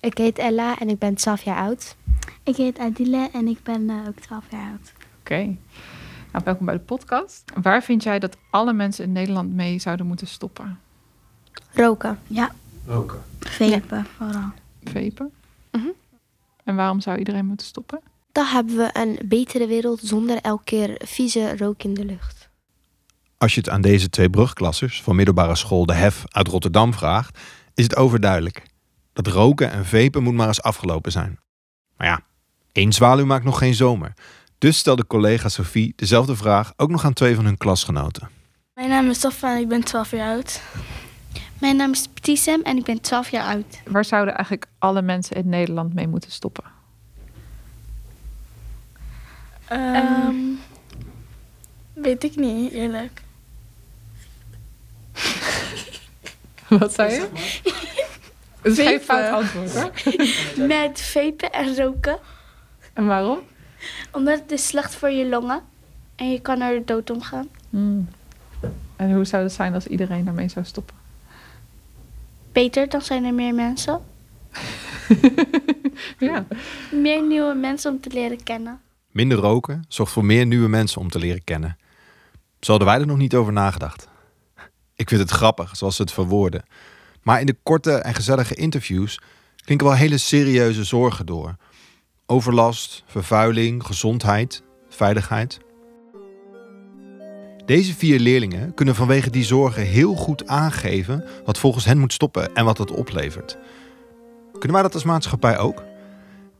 Ik heet Ella en ik ben 12 jaar oud. Ik heet Adile en ik ben eh, ook 12 jaar oud. Oké. Nou, welkom bij de podcast. Waar vind jij dat alle mensen in Nederland mee zouden moeten stoppen? Roken. Ja, Roken. vapen vooral. Vapen? Mhm. En waarom zou iedereen moeten stoppen? Dan hebben we een betere wereld zonder elke keer vieze rook in de lucht. Als je het aan deze twee brugklassers van middelbare school De Hef uit Rotterdam vraagt, is het overduidelijk. Dat roken en vapen moet maar eens afgelopen zijn. Maar ja, één zwaluw maakt nog geen zomer. Dus stelde collega Sophie dezelfde vraag ook nog aan twee van hun klasgenoten. Mijn naam is Stoffa en ik ben 12 jaar oud. Mijn naam is Petisem en ik ben 12 jaar oud. Waar zouden eigenlijk alle mensen in Nederland mee moeten stoppen? Ehm, weet ik niet, eerlijk. Wat zei je? Het is geen fout antwoord hoor. Met vapen en roken. En waarom? Omdat het is slecht voor je longen. En je kan er dood om gaan. Hmm. En hoe zou het zijn als iedereen daarmee zou stoppen? Beter, dan zijn er meer mensen. ja. Meer nieuwe mensen om te leren kennen. Minder roken zorgt voor meer nieuwe mensen om te leren kennen. Zo hadden wij er nog niet over nagedacht. Ik vind het grappig zoals ze het verwoorden. Maar in de korte en gezellige interviews klinken wel hele serieuze zorgen door. Overlast, vervuiling, gezondheid, veiligheid. Deze vier leerlingen kunnen vanwege die zorgen heel goed aangeven wat volgens hen moet stoppen en wat dat oplevert. Kunnen wij dat als maatschappij ook?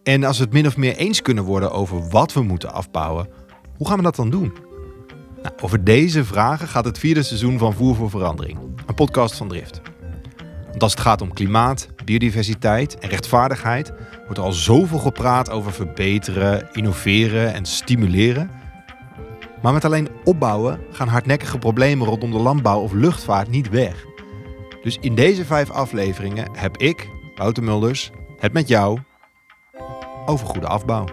En als we het min of meer eens kunnen worden over wat we moeten afbouwen, hoe gaan we dat dan doen? Nou, over deze vragen gaat het vierde seizoen van Voer voor Verandering, een podcast van Drift. Want als het gaat om klimaat, biodiversiteit en rechtvaardigheid, wordt er al zoveel gepraat over verbeteren, innoveren en stimuleren. Maar met alleen opbouwen gaan hardnekkige problemen rondom de landbouw of luchtvaart niet weg. Dus in deze vijf afleveringen heb ik, Wouter Mulders, het met jou over goede afbouw.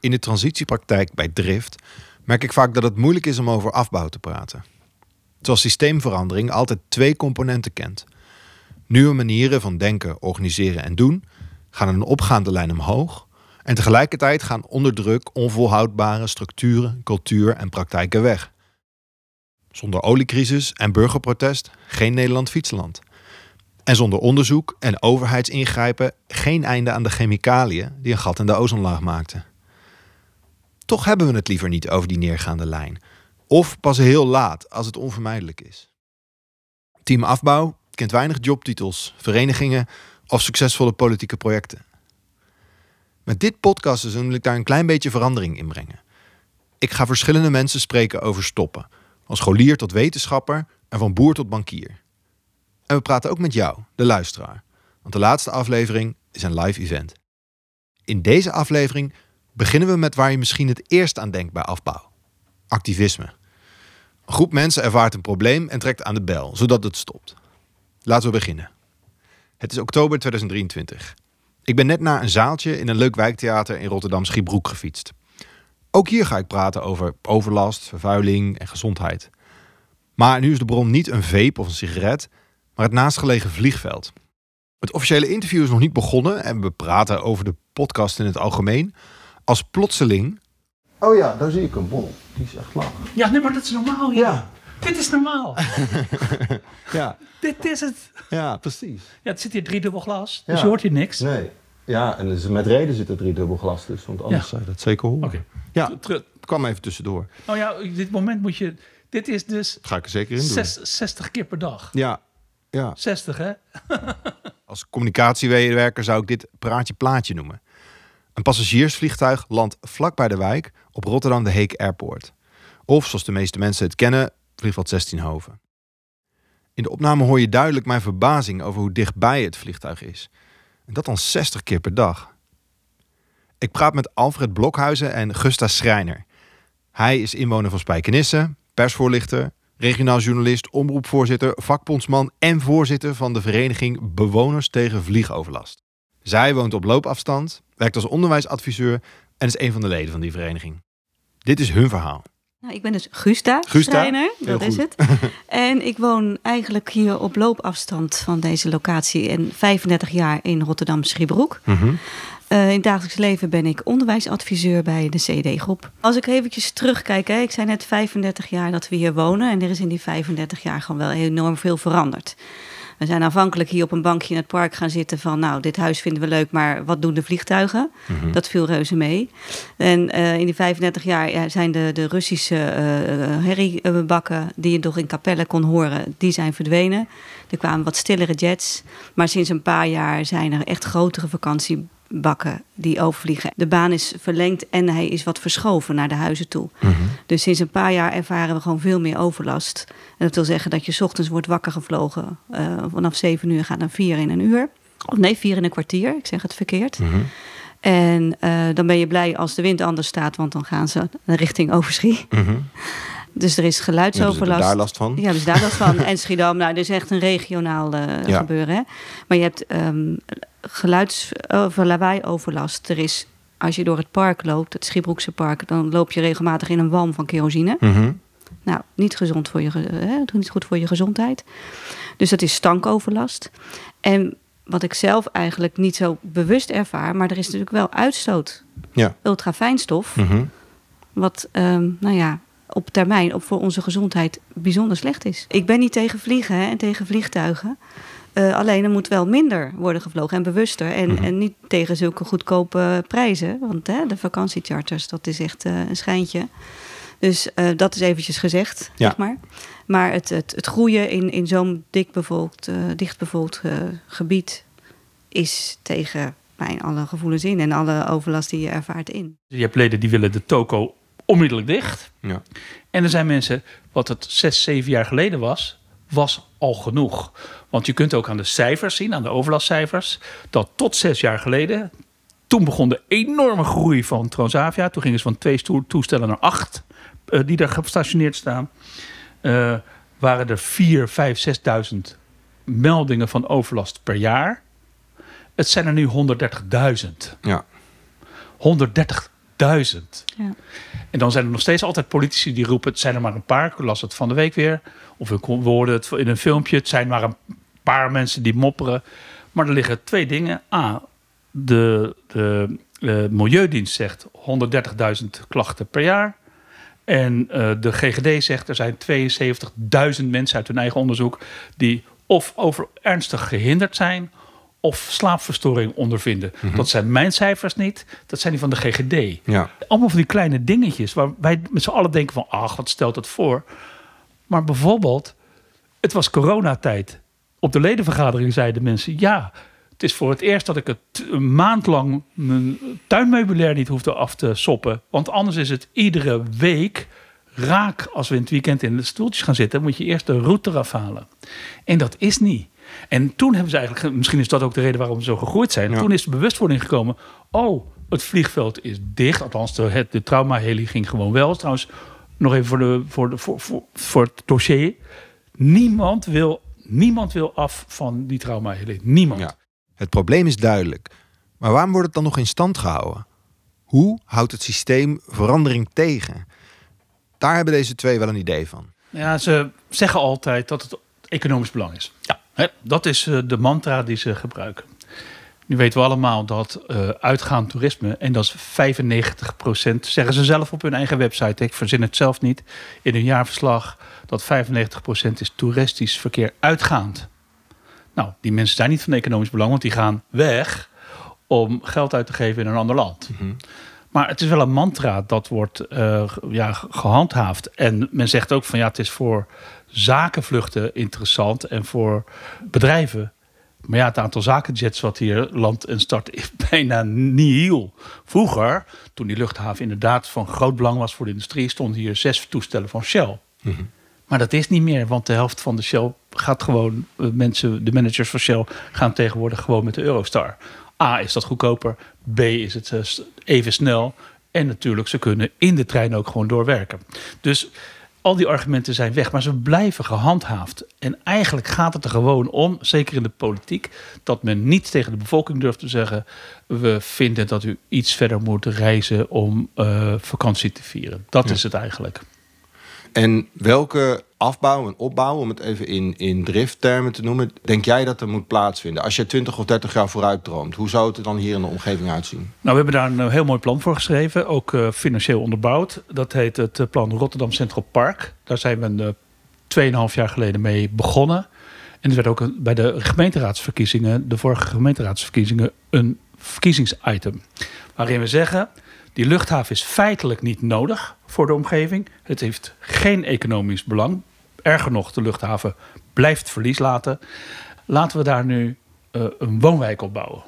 In de transitiepraktijk bij Drift merk ik vaak dat het moeilijk is om over afbouw te praten. Terwijl systeemverandering altijd twee componenten kent. Nieuwe manieren van denken, organiseren en doen gaan een opgaande lijn omhoog en tegelijkertijd gaan onder druk onvolhoudbare structuren, cultuur en praktijken weg. Zonder oliecrisis en burgerprotest geen Nederland-Fietsland. En zonder onderzoek en overheidsingrijpen geen einde aan de chemicaliën die een gat in de ozonlaag maakten. Toch hebben we het liever niet over die neergaande lijn. Of pas heel laat als het onvermijdelijk is. Team Afbouw kent weinig jobtitels, verenigingen of succesvolle politieke projecten. Met dit podcastseizoen wil ik daar een klein beetje verandering in brengen. Ik ga verschillende mensen spreken over stoppen. Van scholier tot wetenschapper en van boer tot bankier. En we praten ook met jou, de luisteraar. Want de laatste aflevering is een live event. In deze aflevering beginnen we met waar je misschien het eerst aan denkt bij afbouw: activisme. Een groep mensen ervaart een probleem en trekt aan de bel, zodat het stopt. Laten we beginnen. Het is oktober 2023. Ik ben net naar een zaaltje in een leuk wijktheater in Rotterdam Schiebroek gefietst. Ook hier ga ik praten over overlast, vervuiling en gezondheid. Maar nu is de bron niet een vape of een sigaret, maar het naastgelegen vliegveld. Het officiële interview is nog niet begonnen en we praten over de podcast in het algemeen. Als plotseling. Oh ja, daar zie ik een bol. Die is echt lang. Ja, nee, maar dat is normaal. Ja. Ja. Dit is normaal. Ja, Dit is het. ja precies. Ja, het zit hier driedubbel glas, dus Ja. je hoort hier niks. Nee. Ja, en dus met reden zit er drie dubbel glas dus, want anders Ja. zou je dat zeker horen. Oké. Ja, het kwam even tussendoor. Nou ja, dit moment moet je... Dit is dus Dat ga ik er zeker in doen. zes, 60 keer per dag. Ja, ja. 60, hè? Als communicatiemedewerker zou ik dit praatje plaatje noemen. Een passagiersvliegtuig landt vlak bij de wijk op Rotterdam de Heek Airport. Of zoals de meeste mensen het kennen, vliegveld 16 Hoven. In de opname hoor je duidelijk mijn verbazing over hoe dichtbij het vliegtuig is. En dat dan 60 keer per dag. Ik praat met Alfred Blokhuizen en Gusta Schreiner. Hij is inwoner van Spijkenisse, persvoorlichter, regionaal journalist, omroepvoorzitter, vakbondsman en voorzitter van de vereniging Bewoners tegen Vliegoverlast. Zij woont op loopafstand, werkt als onderwijsadviseur en is een van de leden van die vereniging. Dit is hun verhaal. Nou, ik ben dus Gusta, Gusta, Schreiner, dat is het. en ik woon eigenlijk hier op loopafstand van deze locatie en 35 jaar in Rotterdam Schiebroek. Mhm. Eh, in het dagelijks leven ben ik onderwijsadviseur bij de CD-groep. Als ik eventjes terugkijk, hè, ik zei net 35 jaar dat we hier wonen en er is in die 35 jaar gewoon wel enorm veel veranderd. We zijn aanvankelijk hier op een bankje in het park gaan zitten van, nou, dit huis vinden we leuk, maar wat doen de vliegtuigen? Mhm. Dat viel reuze mee. En eh, in die 35 jaar ja, zijn de, de Russische eh herriebakken die je toch in Capelle kon horen, die zijn verdwenen. Er kwamen wat stillere jets. Maar sinds een paar jaar zijn er echt grotere vakantiebakken die overvliegen. De baan is verlengd en hij is wat verschoven naar de huizen toe. Mhm. Dus sinds een paar jaar ervaren we gewoon veel meer overlast. En dat wil zeggen dat je 's ochtends wordt wakker gevlogen. eh, vanaf 7 uur gaat naar 4 in een uur. Of nee, 4 in een kwartier. Ik zeg het verkeerd. Mhm. En eh, dan ben je blij als de wind anders staat, want dan gaan ze richting Overschie. Mhm. Dus er is Hebben ze er geluidsoverlast. daar last van? Ja, ze daar last van. En Schiedam, nou, is echt een regionaal eh, Ja. gebeuren. Hè? Maar je hebt ehm geluids- of lawaai-overlast. Er is, als je door het park loopt, het Schiebroekse park, dan loop je regelmatig in een walm van kerosine. Mhm. Nou, niet, gezond voor je, hè? niet goed voor je gezondheid. Dus dat is stankoverlast. En wat ik zelf eigenlijk niet zo bewust ervaar, maar er is natuurlijk wel uitstoot. Ja. Ultrafijnstof, Mhm. wat, ehm, nou ja, op termijn op voor onze gezondheid bijzonder slecht is. Ik ben niet tegen vliegen hè, en tegen vliegtuigen. Eh, alleen er moet wel minder worden gevlogen en bewuster. En, Mhm. en niet tegen zulke goedkope prijzen. Want hè, de vakantiecharters, dat is echt eh, een schijntje. Dus eh, dat is eventjes gezegd, Ja. zeg maar. Maar het, het, het groeien in, in zo'n dik bevolkt, eh, dichtbevolkt eh, gebied... is tegen mijn alle gevoelens in en alle overlast die je ervaart in. Je hebt leden die willen de toko onmiddellijk dicht. Ja. En er zijn mensen, wat het zes, zeven jaar geleden was, was al genoeg. Want je kunt ook aan de cijfers zien, aan de overlastcijfers, dat tot zes jaar geleden, toen begon de enorme groei van Transavia. Toen gingen ze van twee toestellen naar acht, eh, die daar gestationeerd staan. Eh, waren er vier, vijf, zesduizend meldingen van overlast per jaar. Het zijn er nu 130.000. Ja. 130.000. Ja. En dan zijn er nog steeds altijd politici die roepen: het zijn er maar een paar. Ik las het van de week weer. Of we hoorden het in een filmpje: het zijn maar een paar mensen die mopperen. Maar er liggen twee dingen. A, de, de eh, Milieudienst zegt 130.000 klachten per jaar. En eh, de GGD zegt er zijn 72.000 mensen uit hun eigen onderzoek die of over ernstig gehinderd zijn of slaapverstoring ondervinden. Dat zijn mijn cijfers niet, dat zijn die van de GGD. Ja. Allemaal van die kleine dingetjes waar wij met z'n allen denken van... ach, wat stelt dat voor? Maar bijvoorbeeld, het was coronatijd. Op de ledenvergadering zeiden mensen... ja, het is voor het eerst dat ik het een maand lang... mijn tuinmeubilair niet hoefde af te soppen. Want anders is het iedere week raak... als we in het weekend in de stoeltjes gaan zitten... moet je eerst de route eraf halen. En dat is niet. En toen hebben ze eigenlijk... misschien is dat ook de reden waarom we zo gegroeid zijn. Ja. Toen is de bewustwording gekomen... oh, het vliegveld is dicht. Althans, de, het, de traumaheli ging gewoon wel. Trouwens, nog even voor, de, voor, de, voor, voor, voor het dossier. Niemand wil, niemand wil af van die traumaheli. Niemand. Ja. Het probleem is duidelijk. Maar waarom wordt het dan nog in stand gehouden? Hoe houdt het systeem verandering tegen? Daar hebben deze twee wel een idee van. Ja, ze zeggen altijd dat het economisch belang is. Dat is eh, de mantra die ze gebruiken. Nu weten we allemaal dat eh, uitgaand toerisme, en dat is 95% zeggen ze zelf op hun eigen website, ik verzin het zelf niet, in hun jaarverslag, dat 95% is toeristisch verkeer uitgaand. Nou, die mensen zijn niet van economisch belang, want die gaan weg om geld uit te geven in een ander land. Maar het is wel een mantra dat wordt eh, ja, ge- gehandhaafd. En men zegt ook van ja, het is voor zakenvluchten interessant en voor bedrijven. Maar ja, het aantal zakenjets wat hier land en start is bijna nihil. Vroeger, toen die luchthaven inderdaad van groot belang was voor de industrie, stonden hier zes toestellen van Shell. Maar dat is niet meer, want de helft van de Shell gaat gewoon, eh, mensen, de managers van Shell gaan tegenwoordig gewoon met de Eurostar. A, is dat goedkoper. B, is het eh, even snel. En natuurlijk, ze kunnen in de trein ook gewoon doorwerken. Dus al die argumenten zijn weg, maar ze blijven gehandhaafd. En eigenlijk gaat het er gewoon om, zeker in de politiek, dat men niet tegen de bevolking durft te zeggen: we vinden dat u iets verder moet reizen om eh, vakantie te vieren. Dat Ja. is het eigenlijk. En welke afbouw en opbouw, om het even in, in drifttermen te noemen, denk jij dat er moet plaatsvinden? Als je 20 of 30 jaar vooruit droomt, hoe zou het er dan hier in de omgeving uitzien? Nou, we hebben daar een eh, heel mooi plan voor geschreven, ook eh, financieel onderbouwd. Dat heet het eh, plan Rotterdam Central Park. Daar zijn we uh, 2,5 jaar geleden mee begonnen. En er werd ook bij de gemeenteraadsverkiezingen, de vorige gemeenteraadsverkiezingen, een verkiezingsitem. Waarin we zeggen, die luchthaven is feitelijk niet nodig voor de omgeving. Het heeft geen economisch belang. Erger nog, de luchthaven blijft verlies laten. Laten we daar nu eh, een woonwijk op bouwen.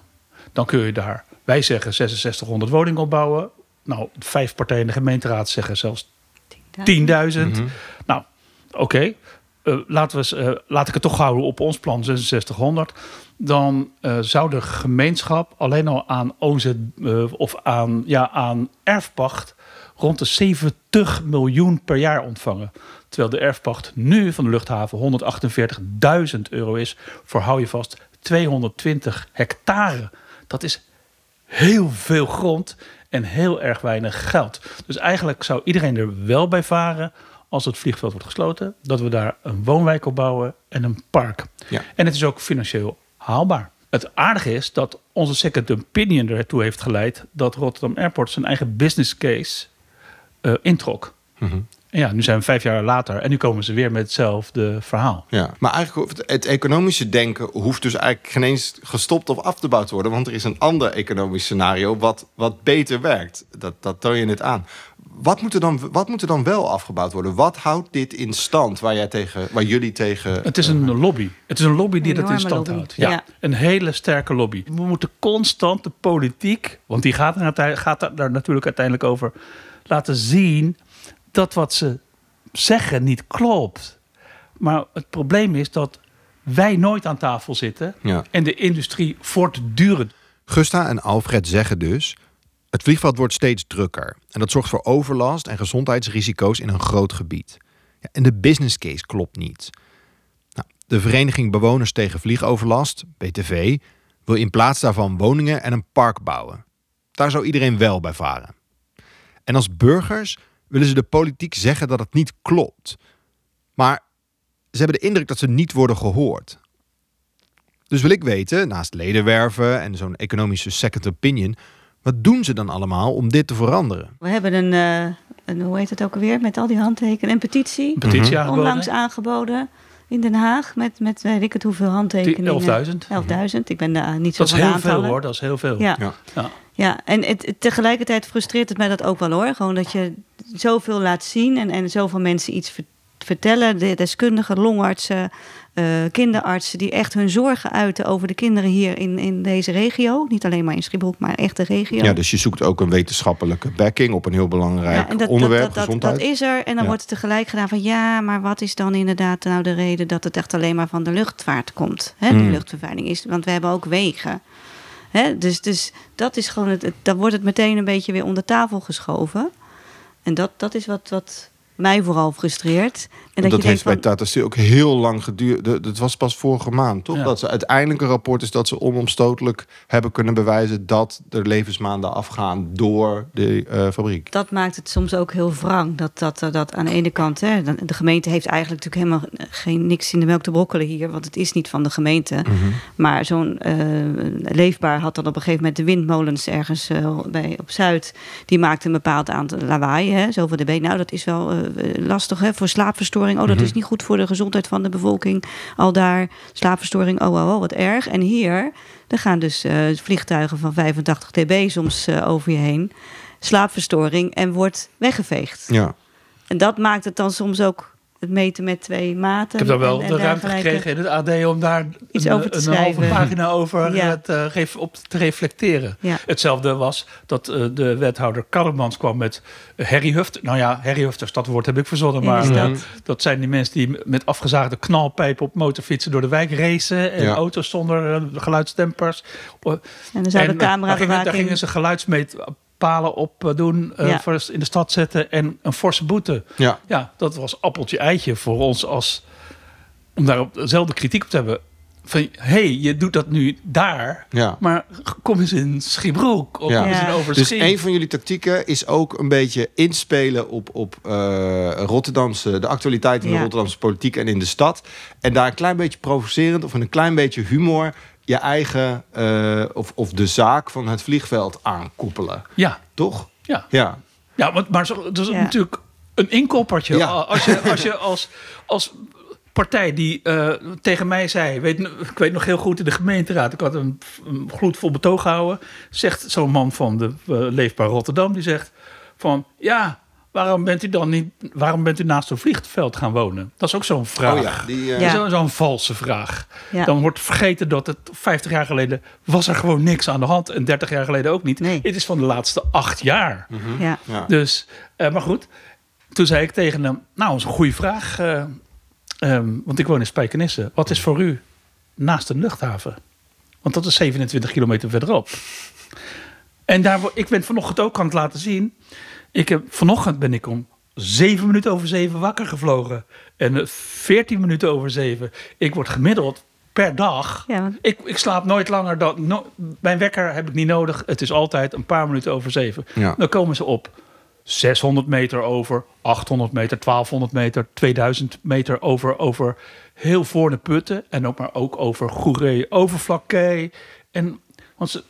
Dan kun je daar, wij zeggen 6600 woningen opbouwen. Nou, vijf partijen in de gemeenteraad zeggen zelfs 10.000. Nou, oké. Eh, laten we eh, laat ik het toch houden op ons plan 6600. Dan eh, zou de gemeenschap alleen al aan OZ eh, of aan, ja, aan erfpacht rond de 70 miljoen per jaar ontvangen. Terwijl de erfpacht nu van de luchthaven 148.000 euro is voor, hou je vast, 220 hectare. Dat is heel veel grond en heel erg weinig geld. Dus eigenlijk zou iedereen er wel bij varen als het vliegveld wordt gesloten, dat we daar een woonwijk op bouwen en een park. Ja. En het is ook financieel haalbaar. Het aardige is dat onze second opinion ertoe heeft geleid dat Rotterdam Airport zijn eigen business case eh, introk. En ja, nu zijn we vijf jaar later en nu komen ze weer met hetzelfde verhaal. Ja, maar eigenlijk hoeft het economische denken hoeft dus eigenlijk geen eens gestopt of afgebouwd te worden. Want er is een ander economisch scenario wat, wat beter werkt. Dat, dat toon je net aan. Wat moet, er dan, wat moet er dan wel afgebouwd worden? Wat houdt dit in stand waar, jij tegen, waar jullie tegen... Het is een lobby. Het is een lobby die dat in stand lobby. houdt. Ja, Ja. Een hele sterke lobby. We moeten constant de politiek, want die gaat, er, gaat daar natuurlijk uiteindelijk over, laten zien dat wat ze zeggen niet klopt. Maar het probleem is dat wij nooit aan tafel zitten Ja. en de industrie voortdurend. Gusta en Alfred zeggen dus... het vliegveld wordt steeds drukker. En dat zorgt voor overlast en gezondheidsrisico's in een groot gebied. Ja, en de business case klopt niet. Nou, de Vereniging Bewoners tegen Vliegoverlast, BTV... wil in plaats daarvan woningen en een park bouwen. Daar zou iedereen wel bij varen. En als burgers willen ze de politiek zeggen dat het niet klopt. Maar ze hebben de indruk dat ze niet worden gehoord. Dus wil ik weten, naast ledenwerven en zo'n economische second opinion, wat doen ze dan allemaal om dit te veranderen? We hebben een, eh, een, hoe heet het ook alweer, met al die handtekenen, een petitie. Een petitie Mhm. aangeboden. Onlangs aangeboden in Den Haag met, met weet ik het hoeveel handtekeningen. 11.000. 11.000. Ik ben daar niet zo Dat is van heel veel hoor, dat is heel veel. Ja. Ja. Ja. Ja, en het, het- tegelijkertijd frustreert het mij dat ook wel hoor. Gewoon dat je zoveel laat zien en, en zoveel mensen iets ver- vertellen. De deskundigen, longartsen, eh, kinderartsen... die echt hun zorgen uiten over de kinderen hier in, in deze regio. Niet alleen maar in Schiphol, maar echt de regio. Ja, dus je zoekt ook een wetenschappelijke backing op een heel belangrijk Ja, en dat, onderwerp, dat, dat, gezondheid. dat is er. En dan Ja. wordt er tegelijk gedaan van... ja, maar wat is dan inderdaad nou de reden... dat het echt alleen maar van de luchtvaart komt? Hè, die Mm. luchtvervuiling is. Want we hebben ook wegen. Hè, dus, dus dat is gewoon... Het, het- dan wordt het meteen een beetje weer onder tafel geschoven. En dat, dat is wat, wat mij vooral frustreert. En dat je heeft bij Tata Steel ook heel lang geduurd. De- Dat was pas vorige maand, toch? Ja. Dat ze uiteindelijk een rapport is dat ze onomstotelijk hebben kunnen bewijzen dat er levensmaanden afgaan door de eh, fabriek. dat maakt het soms ook heel wrang. Dat, dat, dat, dat aan de ene kant, hè, de de gemeente heeft eigenlijk natuurlijk helemaal geen niks in de melk te brokkelen hier, want het is niet van de gemeente. Mhm. Maar zo'n eh, leefbaar had dan op een gegeven moment de windmolens ergens eh, bij, op Zuid. Die maakten een bepaald aantal lawaai, hè, zoveel dB. Nou, dat is wel eh, lastig hè, voor slaapverstoring. Oh, dat is niet goed voor de gezondheid van de bevolking. Al daar slaapverstoring, oh, oh, oh, wat erg. En hier, er gaan dus eh, vliegtuigen van 85 dB soms eh, over je heen. Slaapverstoring en wordt weggeveegd. Ja. En dat maakt het dan soms ook het meten met twee maten. Ik heb daar wel en- en de ruimte gekregen in het AD om daar Iets een, over te een halve schrijven. pagina over Ja. het, eh, op te reflecteren. Ja. Hetzelfde was dat eh, de wethouder Karremans kwam met Harry Huft. Nou ja, Harry Hufters, dat woord heb ik verzonnen. Maar eh, dat zijn die mensen die met afgezaagde knalpijpen op motorfietsen door de wijk racen. En Ja. auto's zonder eh, geluidsdempers. En dan zou de En, eh, camera daar, gingen, daar gingen ze geluidsmeetpalen op eh, doen, eh, Ja. voor in de stad zetten en een forse boete. Ja. Ja, dat was appeltje eitje voor ons als om daar op dezelfde kritiek op te hebben. van... hey, je doet dat nu daar, Ja. maar kom eens in Schiebroek. Of Ja. kom eens in. Overschie. Dus een van jullie tactieken is ook een beetje inspelen op, op eh, Rotterdamse, de actualiteit in de. Rotterdamse politiek en in de stad. En daar een klein beetje provocerend of een klein beetje humor je eigen eh, of, of de zaak van het vliegveld aankoppelen. Ja, Toch? ja. Ja. Ja, want, maar zo, dat is Ja. natuurlijk een inkoppertje. Ja. Als je als, je als, als partij die eh, tegen mij zei... Weet, ik weet nog heel goed in de gemeenteraad... ik had een, een gloedvol betoog gehouden... zegt zo'n man van de eh, Leefbaar Rotterdam... die zegt van... ja, waarom bent u dan niet... waarom bent u naast een vliegveld gaan wonen? Dat is ook zo'n vraag. Oh ja, die, eh, Ja. Zo- Zo'n valse vraag. Ja. Dan wordt vergeten dat het 50 jaar geleden was er gewoon niks aan de hand. En 30 jaar geleden ook niet. Nee. Het is van de laatste acht jaar. Ja. ja. Dus, eh, maar goed. Toen zei ik tegen hem, nou, dat is een goede vraag. eh, ehm, want ik woon in Spijkenisse. Wat is voor u naast een luchthaven? Want dat is 27 kilometer verderop. En daar, ik ben vanochtend ook aan het laten zien. Ik heb, vanochtend ben ik om 7 minuten over 7 wakker gevlogen. En eh, 14 minuten over 7. Ik word gemiddeld per dag. Ja, want- Ik, ik slaap nooit langer dan. no- mijn wekker heb ik niet nodig. Het is altijd een paar minuten over 7. Ja. Dan komen ze op 600 meter over, 800 meter, 1200 meter, 2000 meter over, over heel voor de putten. En ook maar ook over Goeree, over Vlakkee. En want ze,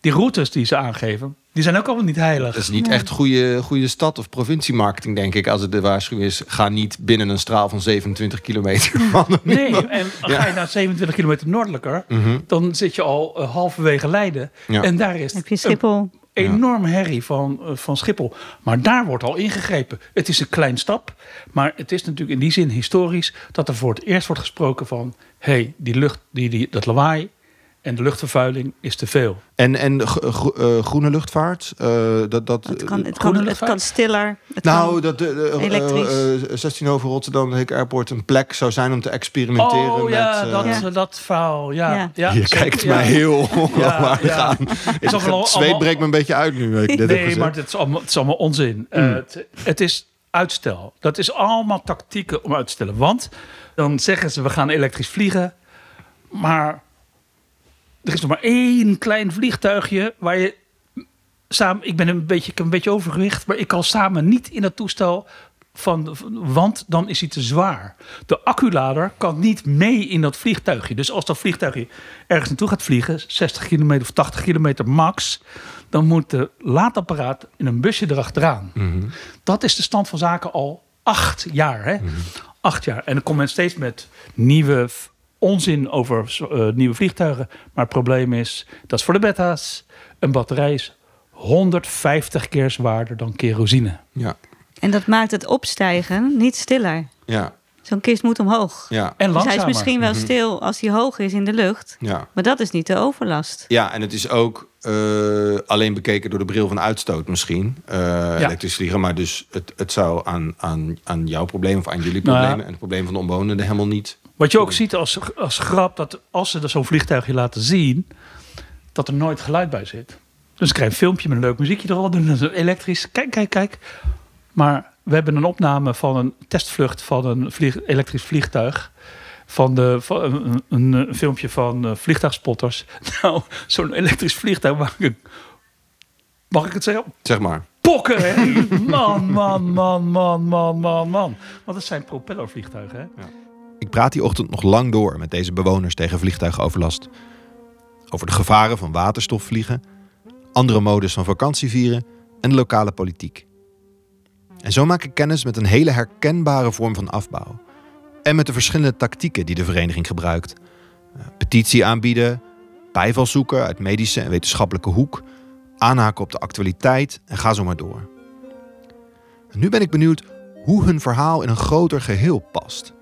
die routes die ze aangeven, die zijn ook allemaal niet heilig. Dat is niet echt goede, goede stad- of provinciemarketing, denk ik. Als het de waarschuwing is, ga niet binnen een straal van 27 kilometer van de Nee, en ga je naar 27 kilometer noordelijker, dan zit je al eh, halverwege Leiden. Ja. En daar is Heb je een Schiphol? enorm herrie van, eh, van Schiphol. Maar daar wordt al ingegrepen. Het is een klein stap, maar het is natuurlijk in die zin historisch dat er voor het eerst wordt gesproken van: hé, hey, die lucht, die, die, dat lawaai en de luchtvervuiling is te veel. En, en gro- gro- eh, groene luchtvaart? eh, dat, dat, Het kan, het groene kan, het luchtvaart? kan stiller. Het nou, kan, dat de, de, elektrisch. eh, eh, 16 over Rotterdam, de Hick Airport, een plek zou zijn om te experimenteren oh ja, met... eh, dat, Ja. dat verhaal. Ja, Ja. ja. je kijkt ja. mij heel Ja, onwaardig ja. aan. Het allemaal- Het zweet breekt me een beetje uit nu. Ik dit Nee, maar het is allemaal, het is allemaal onzin. Eh, het, het is uitstel. Dat is allemaal tactieken om uit te stellen. Want dan zeggen ze, we gaan elektrisch vliegen. Maar er is nog maar één klein vliegtuigje waar je samen... Ik ben een beetje, ik heb een beetje overgewicht, maar ik kan samen niet in dat toestel... Van, want dan is hij te zwaar. De acculader kan niet mee in dat vliegtuigje. Dus als dat vliegtuigje ergens naartoe gaat vliegen, 60 kilometer of 80 kilometer max, dan moet de laadapparaat in een busje erachteraan. Dat is de stand van zaken al acht jaar. Hè? Acht jaar. En dan komt men steeds met nieuwe onzin over eh, nieuwe vliegtuigen. Maar het probleem is, dat is voor de beta's, een batterij is 150 keer zwaarder dan kerosine. Ja, En dat maakt het opstijgen niet stiller. ja, Zo'n kist moet omhoog. ja, En Dus hij is misschien wel stil als hij hoog is in de lucht. ja. Maar dat is niet de overlast. Ja, en het is ook eh, alleen bekeken door de bril van uitstoot misschien. eh, Elektrisch vliegen. Maar dus het, het zou aan, aan, aan jouw probleem of aan jullie Nou ja. problemen... en het probleem van de omwonenden helemaal niet... Wat je ook ziet als, als grap, dat als ze zo'n vliegtuigje laten zien, dat er nooit geluid bij zit. Dus ik krijg een filmpje met een leuk muziekje erop, doen dat is elektrisch. Kijk, kijk, kijk. Maar we hebben een opname van een testvlucht van een vlieg, elektrisch vliegtuig. Van, de, van een, een, een filmpje van eh, vliegtuigspotters. Nou, zo'n elektrisch vliegtuig mag ik, mag ik het zeggen? Zeg maar. Pokken, hè? Man, man, man, man, man, man, man. Want het zijn propellervliegtuigen, hè? Ik praat die ochtend nog lang door met deze bewoners tegen vliegtuigoverlast. Over de gevaren van waterstofvliegen, andere modes van vakantievieren en de lokale politiek. En zo maak ik kennis met een hele herkenbare vorm van afbouw. En met de verschillende tactieken die de vereniging gebruikt. Eh, Petitie aanbieden, bijval zoeken uit medische en wetenschappelijke hoek, aanhaken op de actualiteit en ga zo maar door. Nu ben ik benieuwd hoe hun verhaal in een groter geheel past.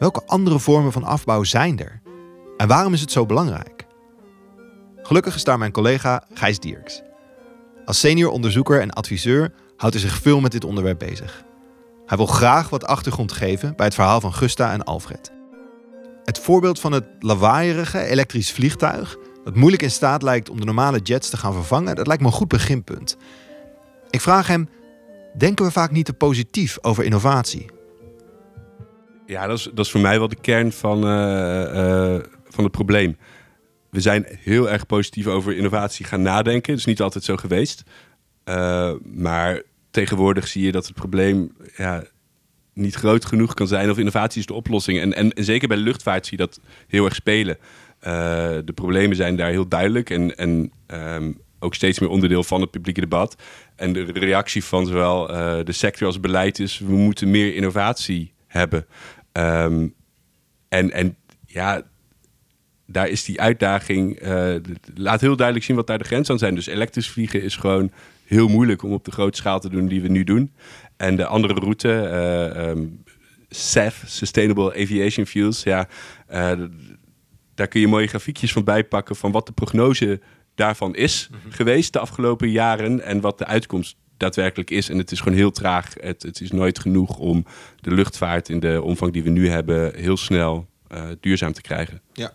Welke andere vormen van afbouw zijn er? En waarom is het zo belangrijk? Gelukkig is daar mijn collega Gijs Dierks. Als senior onderzoeker en adviseur houdt hij zich veel met dit onderwerp bezig. Hij wil graag wat achtergrond geven bij het verhaal van Gusta en Alfred. Het voorbeeld van het lawaaierige elektrisch vliegtuig, dat moeilijk in staat lijkt om de normale jets te gaan vervangen, dat lijkt me een goed beginpunt. Ik vraag hem: denken we vaak niet te positief over innovatie? Ja, dat is, dat is voor mij wel de kern van, eh, eh, van het probleem. We zijn heel erg positief over innovatie gaan nadenken. Dat is niet altijd zo geweest. Uh, maar tegenwoordig zie je dat het probleem ja, niet groot genoeg kan zijn. Of innovatie is de oplossing. En, en, en zeker bij de luchtvaart zie je dat heel erg spelen. De problemen zijn daar heel duidelijk. En, en um, ook steeds meer onderdeel van het publieke debat. En de reactie van zowel de sector als beleid is: we moeten meer innovatie hebben. Um, en, en ja, daar is die uitdaging. Uh, laat heel duidelijk zien wat daar de grens aan zijn. Dus elektrisch vliegen is gewoon heel moeilijk om op de grote schaal te doen die we nu doen. En de andere route, uh, um, SAF, Sustainable Aviation Fuels, ja, uh, daar kun je mooie grafiekjes van bijpakken van wat de prognose daarvan is mm -hmm. geweest de afgelopen jaren en wat de uitkomst daadwerkelijk is. En het is gewoon heel traag. Het, het is nooit genoeg om de luchtvaart in de omvang die we nu hebben heel snel uh, duurzaam te krijgen. Ja.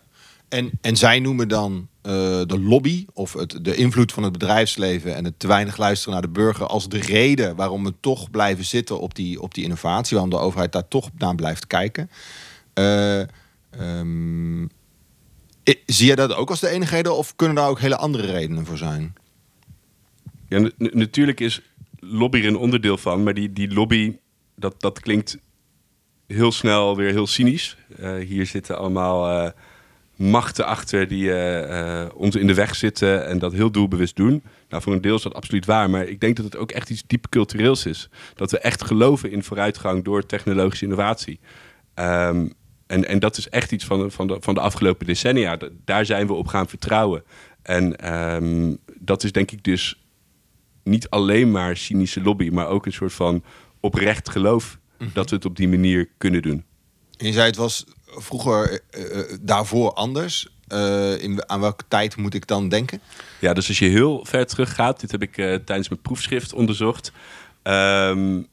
En, en zij noemen dan uh, de lobby of het, de invloed van het bedrijfsleven en het te weinig luisteren naar de burger als de reden waarom we toch blijven zitten op die, op die innovatie, waarom de overheid daar toch naar blijft kijken. Uh, um, zie je dat ook als de enige reden of kunnen daar ook hele andere redenen voor zijn? Ja, natuurlijk is lobby er een onderdeel van, maar die, die lobby, dat, dat klinkt heel snel weer heel cynisch. Uh, hier zitten allemaal uh, machten achter die uh, ons in de weg zitten en dat heel doelbewust doen. Nou, voor een deel is dat absoluut waar, maar ik denk dat het ook echt iets diep cultureels is. Dat we echt geloven in vooruitgang door technologische innovatie. Um, en, en dat is echt iets van, van, de, van de afgelopen decennia. Daar zijn we op gaan vertrouwen. En um, dat is denk ik dus niet alleen maar cynische lobby, maar ook een soort van oprecht geloof mm -hmm. dat we het op die manier kunnen doen. En je zei het was vroeger uh, daarvoor anders. Uh, in, aan welke tijd moet ik dan denken? Ja, dus als je heel ver teruggaat, dit heb ik uh, tijdens mijn proefschrift onderzocht. Um,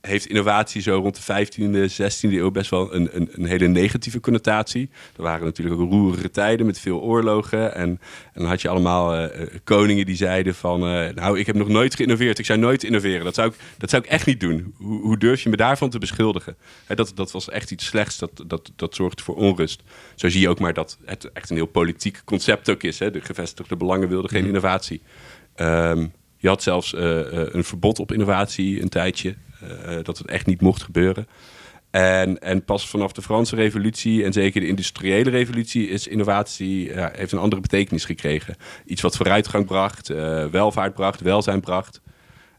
heeft innovatie zo rond de 15e, 16e eeuw best wel een, een, een, hele negatieve connotatie. Er waren natuurlijk ook roerige tijden met veel oorlogen. En, en dan had je allemaal uh, koningen die zeiden van... Uh, nou, ik heb nog nooit geïnnoveerd, ik zou nooit innoveren. Dat zou ik, dat zou ik echt niet doen. Hoe, hoe durf je me daarvan te beschuldigen? He, dat, dat was echt iets slechts, dat, dat, dat zorgde voor onrust. Zo zie je ook maar dat het echt een heel politiek concept ook is. Hè? De gevestigde belangen wilden geen innovatie. Um, je had zelfs uh, een verbod op innovatie een tijdje. Uh, dat het echt niet mocht gebeuren. En, en pas vanaf de Franse revolutie en zeker de industriële revolutie is innovatie ja, heeft een andere betekenis gekregen. Iets wat vooruitgang bracht, welvaart bracht, welzijn bracht.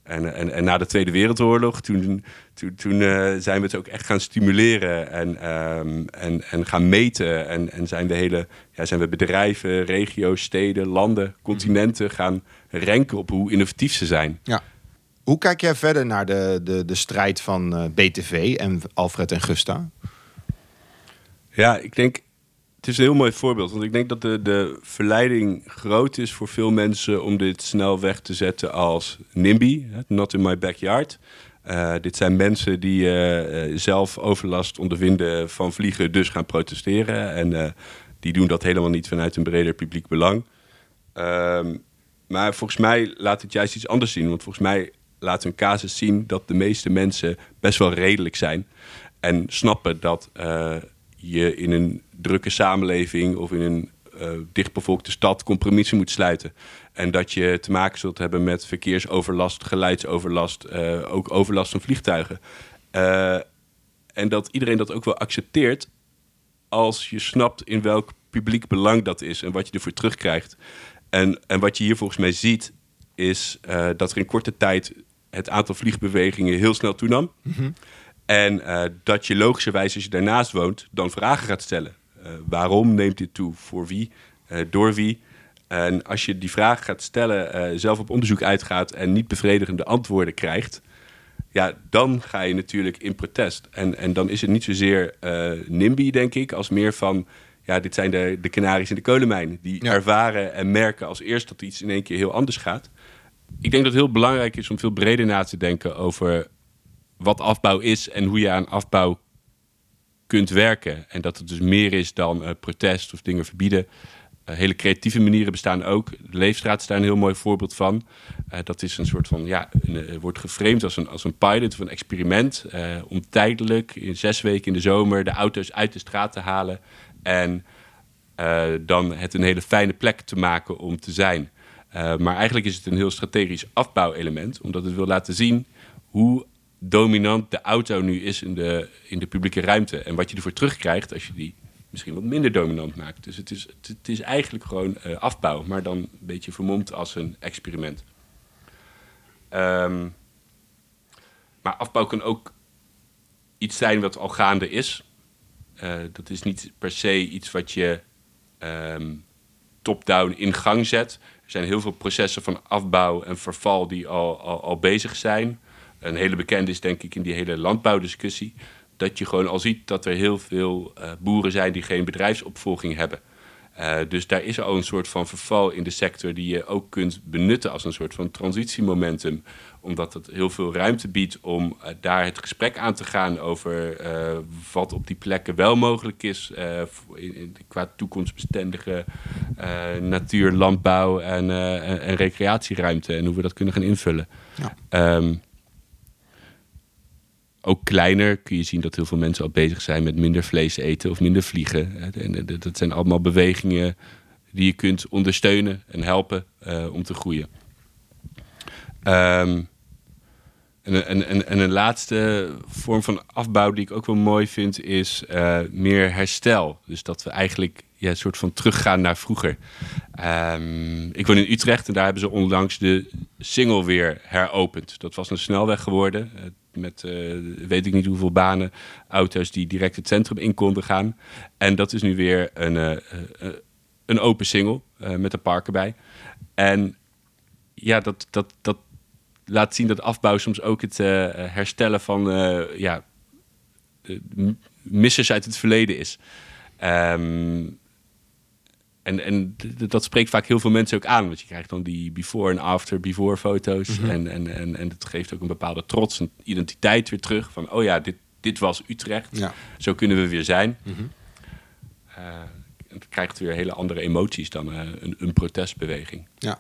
En, en, en na de Tweede Wereldoorlog, toen, toen, toen zijn we het ook echt gaan stimuleren en, um, en, en gaan meten. En, en zijn, de hele, ja, zijn we bedrijven, regio's, steden, landen, continenten gaan renken op hoe innovatief ze zijn. Ja. Hoe kijk jij verder naar de, de, de strijd van uh, BTV en Alfred en Gusta? Ja, ik denk, het is een heel mooi voorbeeld. Want ik denk dat de, de verleiding groot is voor veel mensen om dit snel weg te zetten als NIMBY, not in my backyard. Uh, dit zijn mensen die uh, zelf overlast ondervinden van vliegen, dus gaan protesteren. En die doen dat helemaal niet vanuit een breder publiek belang. Ehm, maar volgens mij laat het juist iets anders zien. Want volgens mij laat hun casus zien dat de meeste mensen best wel redelijk zijn. En snappen dat uh, je in een drukke samenleving of in een uh, dichtbevolkte stad compromissen moet sluiten. En dat je te maken zult hebben met verkeersoverlast, geluidsoverlast, uh, ook overlast van vliegtuigen. en dat iedereen dat ook wel accepteert als je snapt in welk publiek belang dat is en wat je ervoor terugkrijgt. En, en wat je hier volgens mij ziet, is uh, dat er in korte tijd het aantal vliegbewegingen heel snel toenam. Mm -hmm. En uh, dat je logischerwijs, als je daarnaast woont, dan vragen gaat stellen. Uh, waarom neemt dit toe? Voor wie? door wie? En als je die vragen gaat stellen, zelf op onderzoek uitgaat en niet bevredigende antwoorden krijgt, ja, dan ga je natuurlijk in protest. En, en dan is het niet zozeer NIMBY, denk ik, als meer van ja, dit zijn de, de Canaries in de kolenmijn. Die ja. ervaren en merken als eerst dat iets in één keer heel anders gaat. Ik denk dat het heel belangrijk is om veel breder na te denken over wat afbouw is en hoe je aan afbouw kunt werken. En dat het dus meer is dan uh, protest of dingen verbieden. Uh, hele creatieve manieren bestaan ook. De Leefstraat is daar een heel mooi voorbeeld van. Uh, dat is een soort van, ja, een, wordt geframed als een, als een pilot of een experiment. om tijdelijk, in zes weken in de zomer, de auto's uit de straat te halen. En eh, dan het een hele fijne plek te maken om te zijn. Eh, maar eigenlijk is het een heel strategisch afbouwelement, omdat het wil laten zien hoe dominant de auto nu is in de, in de publieke ruimte. En wat je ervoor terugkrijgt als je die misschien wat minder dominant maakt. Dus het is, het, het is eigenlijk gewoon eh, afbouw, maar dan een beetje vermomd als een experiment. Ehm, maar afbouw kan ook iets zijn wat al gaande is. Eh, dat is niet per se iets wat je ehm, top-down in gang zet. Er zijn heel veel processen van afbouw en verval die al, al, bezig zijn. Een hele bekende is denk ik in die hele landbouwdiscussie. Dat je gewoon al ziet dat er heel veel eh, boeren zijn die geen bedrijfsopvolging hebben. Uh, dus daar is al een soort van verval in de sector die je ook kunt benutten als een soort van transitiemomentum. Omdat het heel veel ruimte biedt om uh, daar het gesprek aan te gaan over uh, wat op die plekken wel mogelijk is. In, in, qua toekomstbestendige natuur, landbouw en, en, en, recreatieruimte en hoe we dat kunnen gaan invullen. Ja. Um, ook kleiner kun je zien dat heel veel mensen al bezig zijn met minder vlees eten of minder vliegen. En dat zijn allemaal bewegingen die je kunt ondersteunen en helpen uh, om te groeien. Um, en, en, en, en, een laatste vorm van afbouw die ik ook wel mooi vind, is uh, meer herstel. Dus dat we eigenlijk ja, een soort van teruggaan naar vroeger. Um, ik woon in Utrecht en daar hebben ze onlangs de single weer heropend. Dat was een snelweg geworden met uh, weet ik niet hoeveel banen, auto's die direct het centrum in konden gaan. En dat is nu weer een, een open single met een park erbij. En ja, dat, dat, dat laat zien dat afbouw soms ook het herstellen van ja, missers uit het verleden is. Um, en, en dat spreekt vaak heel veel mensen ook aan. Want je krijgt dan die before en after before foto's. Mm -hmm. en, en, en, en dat geeft ook een bepaalde trots en identiteit weer terug. Van, oh ja, dit, dit was Utrecht. Ja. Zo kunnen we weer zijn. Mm -hmm. uh, het krijgt weer hele andere emoties dan uh, een, een, protestbeweging. Ja.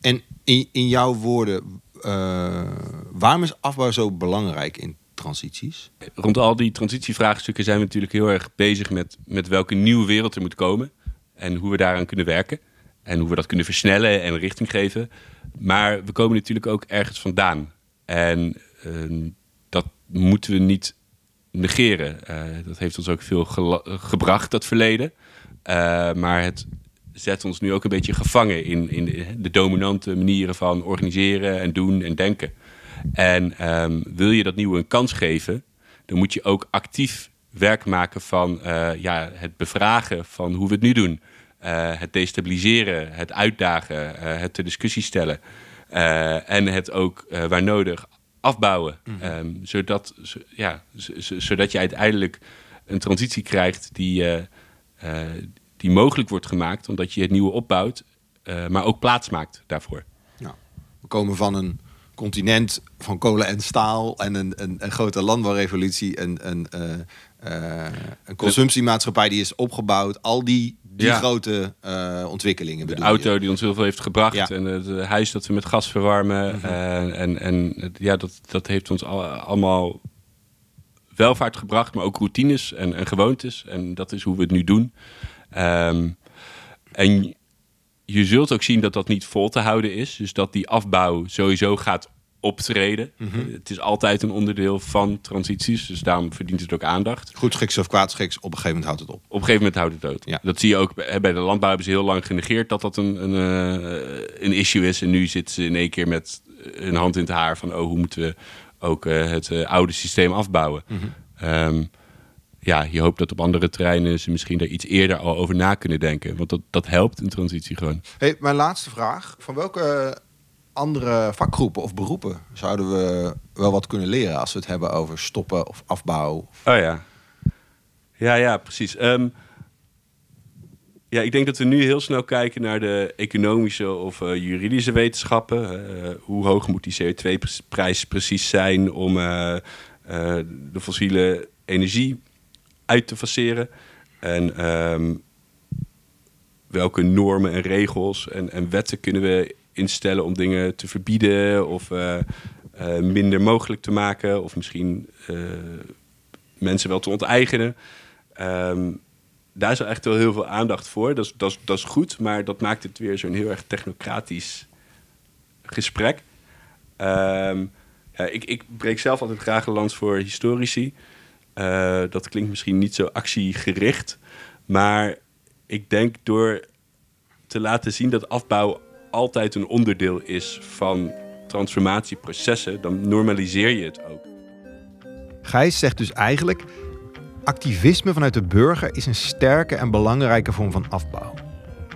En in, in jouw woorden, uh, waarom is afbouw zo belangrijk in transities? Rond al die transitievraagstukken zijn we natuurlijk heel erg bezig met, met welke nieuwe wereld er moet komen en hoe we daaraan kunnen werken. En hoe we dat kunnen versnellen en richting geven. Maar we komen natuurlijk ook ergens vandaan. En uh, dat moeten we niet negeren. Uh, dat heeft ons ook veel gebracht, dat verleden. Uh, maar het zet ons nu ook een beetje gevangen in, in de, de dominante manieren van organiseren en doen en denken. En um, wil je dat nieuwe een kans geven, dan moet je ook actief werk maken van ja, het bevragen van hoe we het nu doen. Uh, het destabiliseren, het uitdagen, uh, het ter discussie stellen. En het ook waar nodig afbouwen. Mm -hmm. um, zodat, zo, ja, zodat je uiteindelijk een transitie krijgt die, die mogelijk wordt gemaakt, omdat je het nieuwe opbouwt, maar ook plaats maakt daarvoor. We komen van een continent van kolen en staal en een, een, een grote landbouwrevolutie, een, een, een consumptiemaatschappij die is opgebouwd. Al die die ja. grote uh, ontwikkelingen. De auto je? die ons heel veel heeft gebracht ja. en het huis dat we met gas verwarmen. -hmm. uh, en en ja, dat, dat heeft ons al, allemaal welvaart gebracht, maar ook routines en, en gewoontes. En dat is hoe we het nu doen. Um, en je zult ook zien dat dat niet vol te houden is. Dus dat die afbouw sowieso gaat optreden. Mm -hmm. Het is altijd een onderdeel van transities, dus daarom verdient het ook aandacht. Goed schiks of kwaad schiks, op een gegeven moment houdt het op. Op een gegeven moment houdt het dood. Ja. Dat zie je ook bij de landbouw hebben ze heel lang genegeerd dat dat een, een, uh, een issue is. En nu zitten ze in één keer met hun hand in het haar van oh, hoe moeten we ook uh, het oude systeem afbouwen. Mm -hmm. um, ja, je hoopt dat op andere terreinen ze misschien daar iets eerder al over na kunnen denken. Want dat, dat helpt een transitie gewoon. Hey, mijn laatste vraag. Van welke andere vakgroepen of beroepen zouden we wel wat kunnen leren als we het hebben over stoppen of afbouw? Oh ja. Ja, ja, precies. Um, ja, ik denk dat we nu heel snel kijken naar de economische of uh, juridische wetenschappen. Uh, hoe hoog moet die CO2-prijs precies zijn om uh, de fossiele energie uit te faceren? En um, welke normen en regels en, en wetten kunnen we instellen om dingen te verbieden of uh, uh, minder mogelijk te maken of misschien uh, mensen wel te onteigenen. Um, daar is wel echt wel heel veel aandacht voor. Dat is, dat, is, dat is goed, maar dat maakt het weer zo'n heel erg technocratisch gesprek. Ehm, ja, ik, ik breek zelf altijd graag een lans voor historici. Uh, dat klinkt misschien niet zo actiegericht. Maar ik denk door te laten zien dat afbouw altijd een onderdeel is van transformatieprocessen, dan normaliseer je het ook. Gijs zegt dus eigenlijk: activisme vanuit de burger is een sterke en belangrijke vorm van afbouw.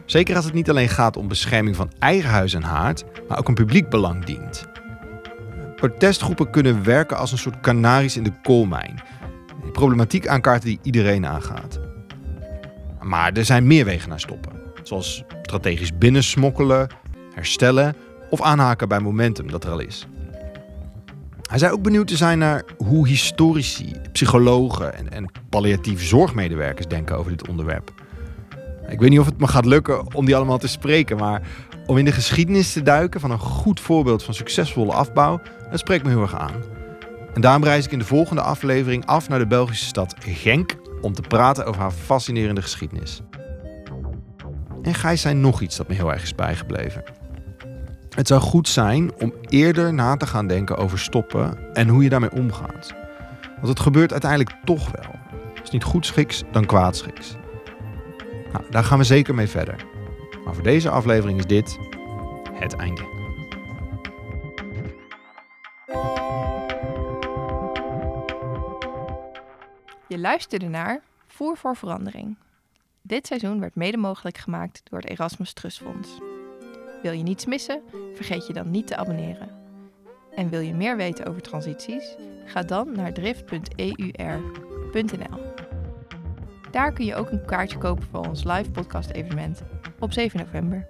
Zeker als het niet alleen gaat om bescherming van eigen huis en haard, maar ook een publiek belang dient. Protestgroepen kunnen werken als een soort kanaries in de koolmijn. Problematiek aankaarten die iedereen aangaat. Maar er zijn meer wegen naar stoppen. Zoals strategisch binnensmokkelen, herstellen of aanhaken bij momentum dat er al is. Hij zei ook benieuwd te zijn naar hoe historici, psychologen en, en palliatief zorgmedewerkers denken over dit onderwerp. Ik weet niet of het me gaat lukken om die allemaal te spreken, maar om in de geschiedenis te duiken van een goed voorbeeld van succesvolle afbouw, dat spreekt me heel erg aan. En daarom reis ik in de volgende aflevering af naar de Belgische stad Genk om te praten over haar fascinerende geschiedenis. En Gijs zei nog iets dat me heel erg is bijgebleven. Het zou goed zijn om eerder na te gaan denken over stoppen en hoe je daarmee omgaat. Want het gebeurt uiteindelijk toch wel. Is niet goed schiks, dan kwaad schiks. Nou, daar gaan we zeker mee verder. Maar voor deze aflevering is dit het einde. Je luisterde naar Voer voor Verandering. Dit seizoen werd mede mogelijk gemaakt door het Erasmus Trust Fonds. Wil je niets missen? Vergeet je dan niet te abonneren. En wil je meer weten over transities? Ga dan naar drift.eur.nl. Daar kun je ook een kaartje kopen voor ons live podcast evenement op 7 november.